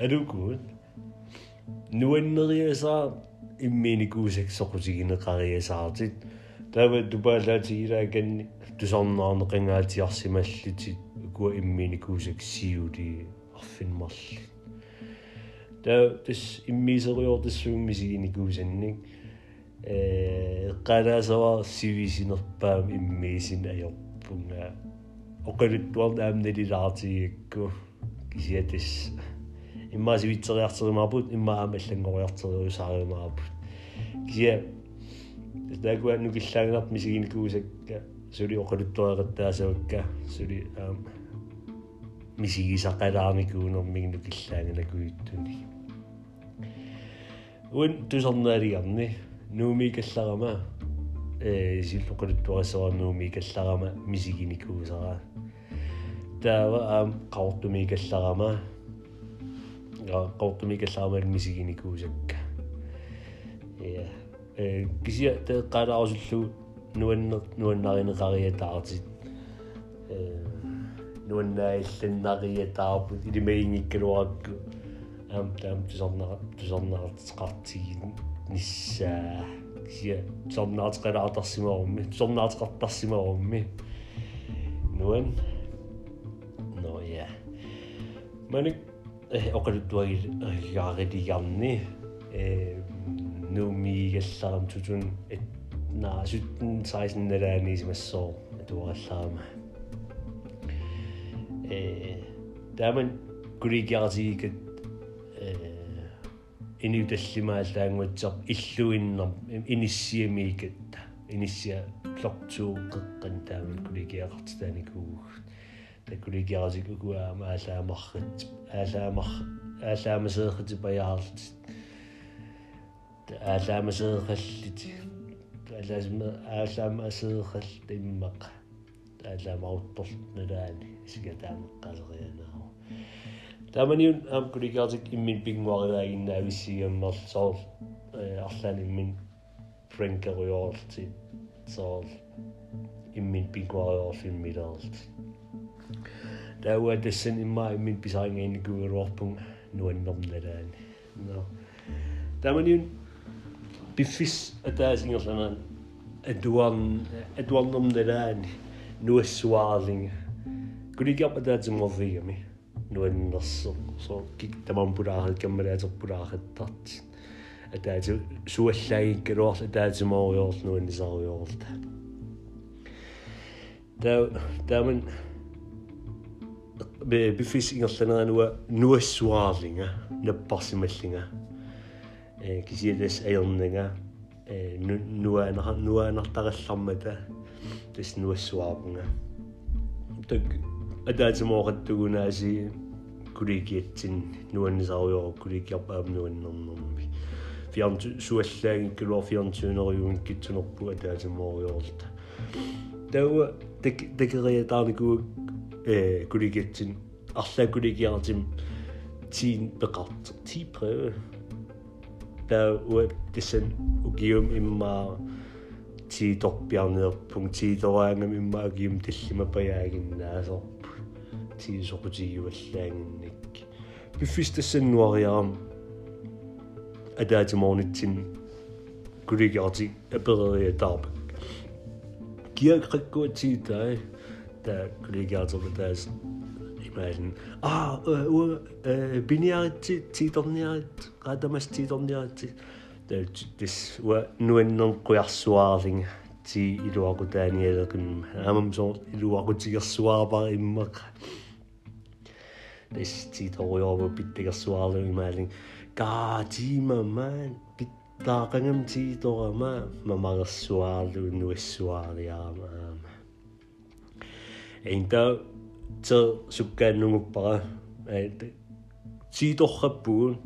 алукуут нуаннериасаа имминикуусаксоқутигинеқариасаартит таава тупаалаатигилааганни тусарнаарнеқингаатиарсималлутит куа имминикуусак сиули арфинмарли таа тас иммисериортассууммисигиникуусанник э qaalaasava sivisinерпаам иммиисин аёрпунга оқалуттуарнаамналилаартигикку кисиатис иммаа сивитсериартеримаарпут иммаа амаллангориартериусааримаарпут кия тагуа нукиллаагнарт мисигинкуусакка сули оқалуттуаэрэттаасавакка сули аам мисигисақалаарникуунэрмиг нукиллаагнакуйуттуни уин тусарнаалиарни нууми калларама э силлоқалуттуассера нууми калларама мисигиникуусараа таава аам қавортуми калларама qaortumikallaarmaak misiginikusakka ja э кися те qalaarsullu nuanner nuannarineqariataartit э нуаннаиллиннариятаарпут илимаингиккалуаракку аам таам тусарнера тусарнартеқартигин ниссаа кися тусарнаартеқалаартарсимаарумми тусарнаартеқартарсимаарумми нуан но я маник оқалуттуагил эргаарилиарни э нуумиигалларам тутун наа суттин сайсин налааниисмассоо туараллаарма э даман григиартигит э инуталлимааллаангуатсар иллуиннер иниссиамиикатта иниссиа плортуу қеққан тааман кулигиақартааникууг кулигиақартитааникууг такулигиартикугуаама аалаамаррат аалаамар аалаамасеэхати аалаамасеэхаллит аалаасма аалаамасеэхал иммақ аалаамарутторл налаани сигатаамеққалерианаа таманиун аам кулигиартик иммин пингуариваагиннаа виссигаммер соор арлаан иммин френкериорлти соор иммин Da wa da sin ima i min bisang ein gwyr opung no en nom da da. No. Da man yun bifis a da sin os yna edwan edwan nom da da no es swaling. Gwni gap a da dim o fi am i. No en nasol. So gig da man bwrach gymryd eto bwrach a dat. A da swyllau gyrwall a da dim o i oll no en sawl i oll da. Da, da man be bifis i allan yna nhw nhw swadlinga na bosimillinga gysiadus eilninga nhw yn nhw yn adar y llomyda dys nhw swabnga dyg yda ti mor ydw yn as i gwrigid ti'n nhw yn zawio gwrigid am nhw yn nhw'n nhw'n fion swyllen gyda fion tŵn o'r yw'n gytyn o'r bwyd yda ti mor i Dyw, кулигитсин арла кулигиартим тин беқарт ти прøve der uat disen ugium imma ti torpiarneerpung ti toraangam imma agium tillima pajaaginnaasor ti soqutigiuallaanginnik piffistassannuariaram adaatimornitsin kuligiarti apereriataarpak kiaqrakkua da collegiaid o'n dweud imagine. Ah, biniad, tidoniad, adamas tidoniad. Nwyn o'n gwiaswad yng ti i rwag o dani edo gyn am am sôn i rwag ti gyswab ar imag. Nes ti doi o fo byd. Ga ti ma man, byd tiitorama gangam ti ma. Ma ma i am am. einta til sukkaannuguppaqa tiitorrappugun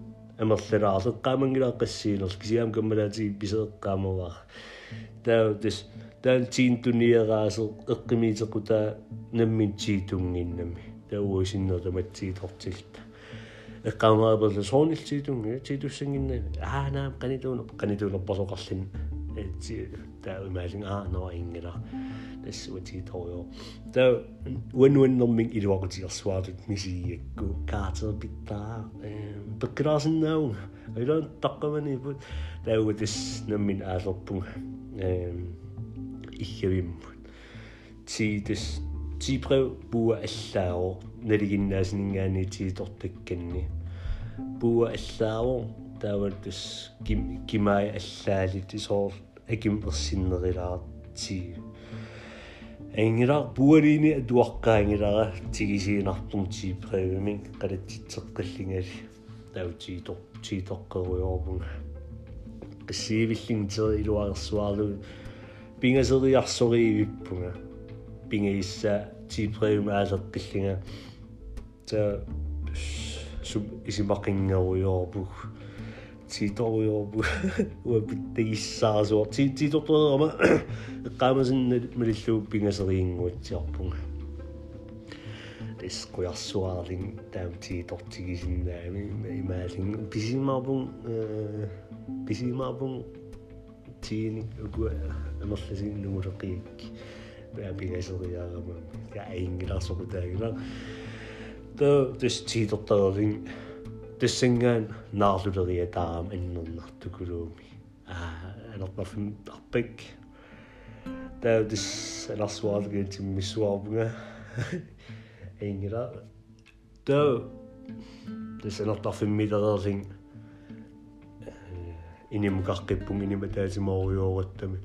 амерлилаарлеққамангилааққассиинерл кисиам каммалаати писеққаамаваа таа тис таан тиинтуниераасер эққимиитеқутаа наммин тиитунгиннами таа уусиннертаматсиитортилта эққаамааперле соонилтиитунги тиитуссангиннаа аанаа канитуунер канитуунерпасоқарлин that imagine ah no ingra this would ti toyo so when when no ming it walk to swat me see go cartel pita but cross no i don't talk about it but there with this no min as um ich ti this ti prøv bua allao når det gjennes bua allao таавартус ким кимай аллаалит исоор акимперсиннерилаар тиг энгилар буалини атуаққаангилара тигисиинартум тиипревимин қалатситсеққиллингали таутиитор тииторқеруйоорпунг қиссиивиллингтери илуарсуарлу. Пингасериарсориивиппунга пингаисса тиипревима алеққиллинга та сум исимақингеруйоорпуг ti dolio webdeisas o. Ti, ti doblo o ma. Y gam yn meddylw bing ys ddyn nhw ti opwn. Disgwy aswaring dem ti doti gysyn dem i meddyn. Bisi mabwn... Bisi mabwn ti'n ymolles i'n nhw'r o gig. Bing ys ein gyda ti dod тассангаан наарлулерия таам аннернартукулууми аа анерпаффин арпак таа дис аларсуаалгээ тиммиссуарпунга энгила таа дис анертарфиммилерерлин inimqarqipпун inimataasimaoriuorattami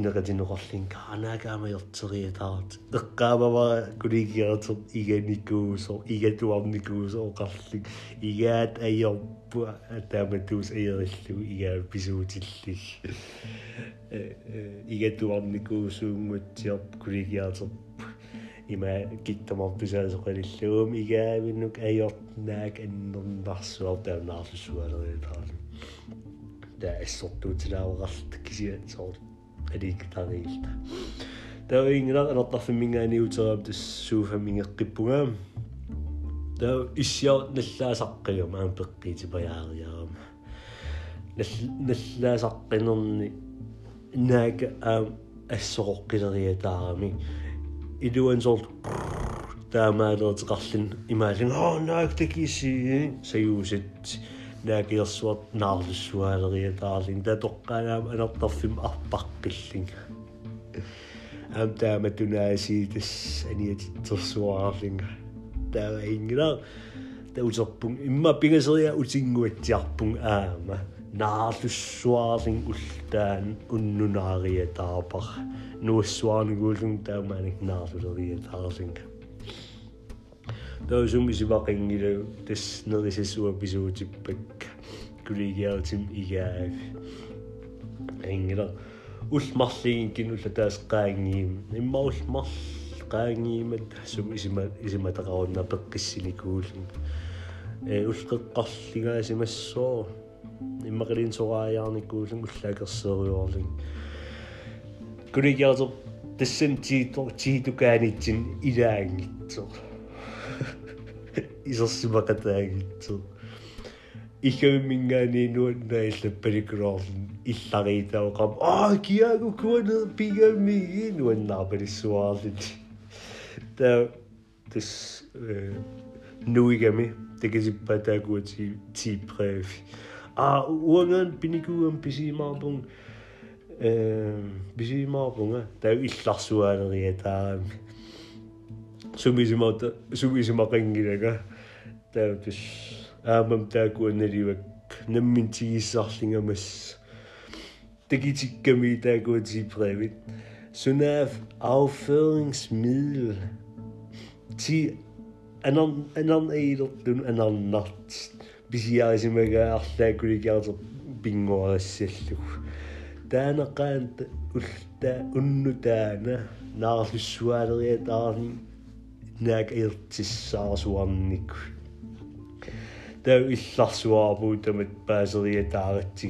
инеқатинеқорлин каанаакаамаёртериатарат эққаамава кулигиартер иганикуусо игатуарникуусо оқарлик игаат аёрпуа тааматуус аериллугу игаа писуутиллиг э, э, игатуарникуусуунгутсиорп кулигиартерп има киттамартусаасоқалиллуум игаавиннук аёртнаак аннернарсуар таамнаарлуссуалериатарат таа эссортуутилааоқарлт кисиа соорт соор алииктариилта таа ингила анертарфиммингаани тас сууфаммингеққиппунгаа таа иссиа наллаасаққиум аам пеққиитипаяариарама наллаасаққинерни наак аам ассоқоққилериатаарами илуан сорт таамаалеертеқарлин имаалин аа наак такиси саюусит наакиерсуат наарлуссуаалериатаарлин татоққанаам анертарфим арпаққиллин ам таама тунаасиитас аниатитсерсуаарлинга таава ингила таусерпун имма пингасерия утингуатсиарпун аама наарлуссуаарлин уллаан уннунаариатаапар нуассуаарнигуулун таамааник наарлулериатаарлинга таусум исимақингилагу таснерисассуа писуутиппак кулигиаутим игааг ингила улмарлигин кинулла таасеққаангиим имма улмарл қаангиимат сум исима исиматақарунна пеққиссиникуулун э улқеққарлигаасимассоо иммақилин сорааяарникуулун уллаакерсериуарлин кулигиартер тассан тиитор тиитукаанитсин илаангитсоо исерсимакатаагитсу ихэвмингаани нуаннаиллаппаликулоорлун иллариитаоқам аа киагу куана пигами нуаннаарпалиссуаарлит та тис нуигами текисиппатаагуати типрев а уанган пиникуам писимаарпун э писимаарпунга таа илларсуаалериатаами сумисимата сумисимақингилага таутус аамам таакуаналивак наммин тигиссарлингамас тагитикками таакуатипревит сунаaf afføringsmiddel ti anan anan eilortun anarnart pisiaasimага арлаакуликаартер пингуарассаллуг таанеқаант улта уннутаана наарлуссуалериатаарни наак иртиссаарсуарник таа илларсуаарпуутамат паасериатааратси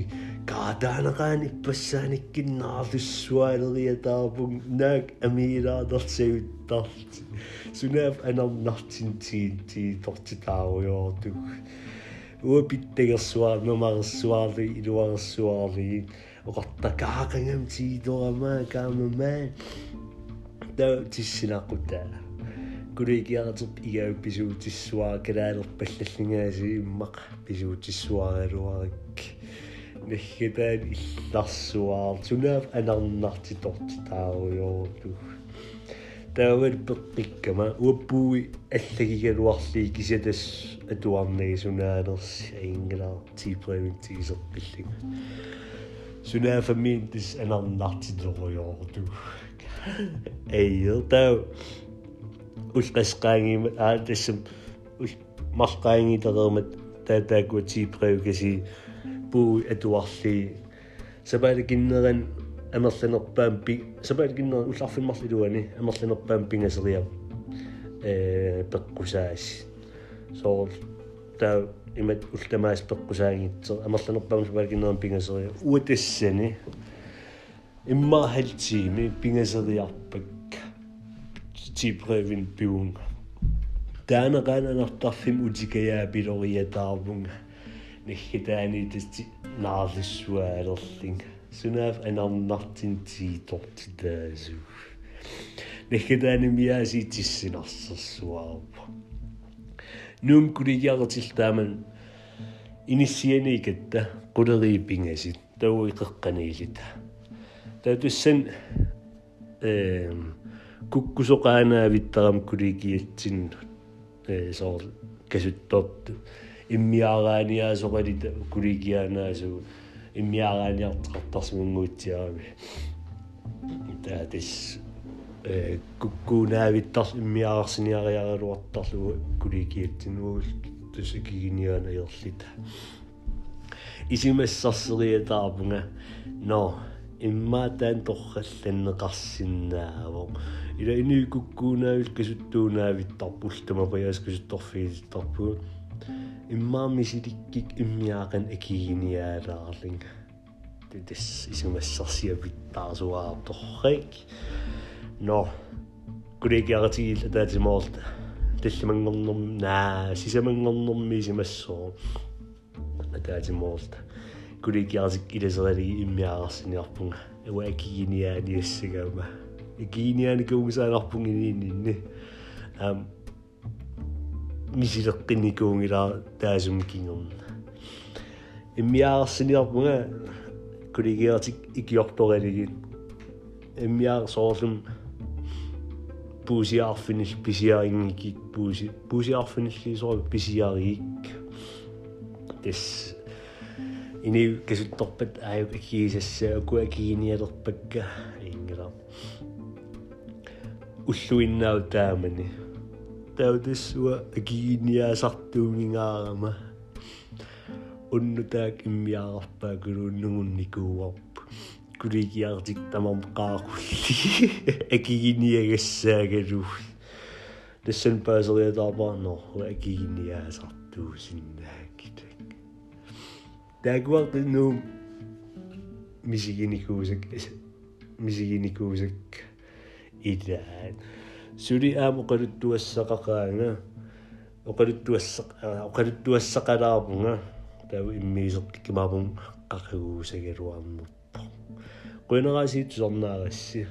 каатаанеqaan иппассааниккиннаарлуссуалериатаарпун наак амиилаадерсагуттарти сунаав анарнартин тии тии тортитааруйоортуг уапиттагерсуаа нумарерсуаарли илуарерсуаарли оқарт такаакангам тиидорама каамамаа таа тиссинаққутаа кулигиаратер игаагписуутиссуаа калаалерпаллаллингааси иммақ писуутиссуагалуарак нахгатаан илларсуаар тунаав анарнартитort тааруйоорту таавал пеққиккама уаппууи аллагигалуарлии кисатас атуарнаги сунаалерси аингала типревентигисеққиллига sunafamiin tis anarnartitorujoortu эйертаа улқасқаангимат аа тассам ул марқаангитерермат таатаакуатипревгаси пуу атуарли сабааликиннеран амерланерпаам пи сабааликиннер улларфиммарлилуани амерланерпаам пингасериа э пеққусаас соо таа имат ултамаас пеққусаагитсер амерланерпаам сабааликиннеран пингасериа уутассани имма халтиими пингасериарпак типревин пиун таанеqaananartarfim утикаяа пилориатаарвунга ниххитаани тасти наарлиссуаалерлинг сунаав анарнартин тиитортитаасу ниххитаани миаси тиссинарсерсуаарпа нум кулигиартил тааман иниссианикатта quleriipingasit тауиқеққаниилита таатуссан эм куккусоqaanaavittarам кулигиатсин э соор касутторту иммиарааниаасоқалита кулигиаанаасу иммиарааниартеқартарсимунгуутсиарами таатис э куккунаавиттарс иммиаарсиниариаралуартарлугу кулигиатсинуул тусакигинианаерлита исимассарсериатаарпунга но иммаатаан торралланнеқарсиннаавоо ила ини куккуунаавил касуттуунаавиттарпул тамапаяас касутторфиилтарпугу иммаами силиккик иммиақан акигиниаалаарлинг тэтс исумассарсиавиттаарсуаарторрик но кулегиаратигил атаатимоорт талламангорнэрм наа сисамангорнэрми симассоо атаатимоорт кулегиаратик иласерали иммиаарсиниарпунга уа акигиниааниассагама акигиниаани куугсаанарпунгиниинни ам мисилеққинникуунгилаа таасум кингерна иммиаарсиниарпунга кулегиаратик икиорторалигит иммиаар соорлум puusiarfinil pisiaringikik puusi puusiarfinilli soo pisiarigik tes ini kasuttorpat aayuk akiisassaakua kiinialerpakka ingila уллуиннаау таамани таутассуа акииниаасартуунгаарама уннутаак иммиаарпаа кулууннугунникууарпу кулигиартик тамарпкааркулли акииниагассаагалуу тассан паасериатаарпаарнор акииниаасартуусиннаа тагвартиннуум мисигиникуусак мисигиникуусак илаан сули аама оқалуттуассақақаана оқалуттуассақ оқалуттуассақалаарпунга тав иммиисертиккимаапун қақагуусагеруарнерпо қуйнераасиит сорнаарасси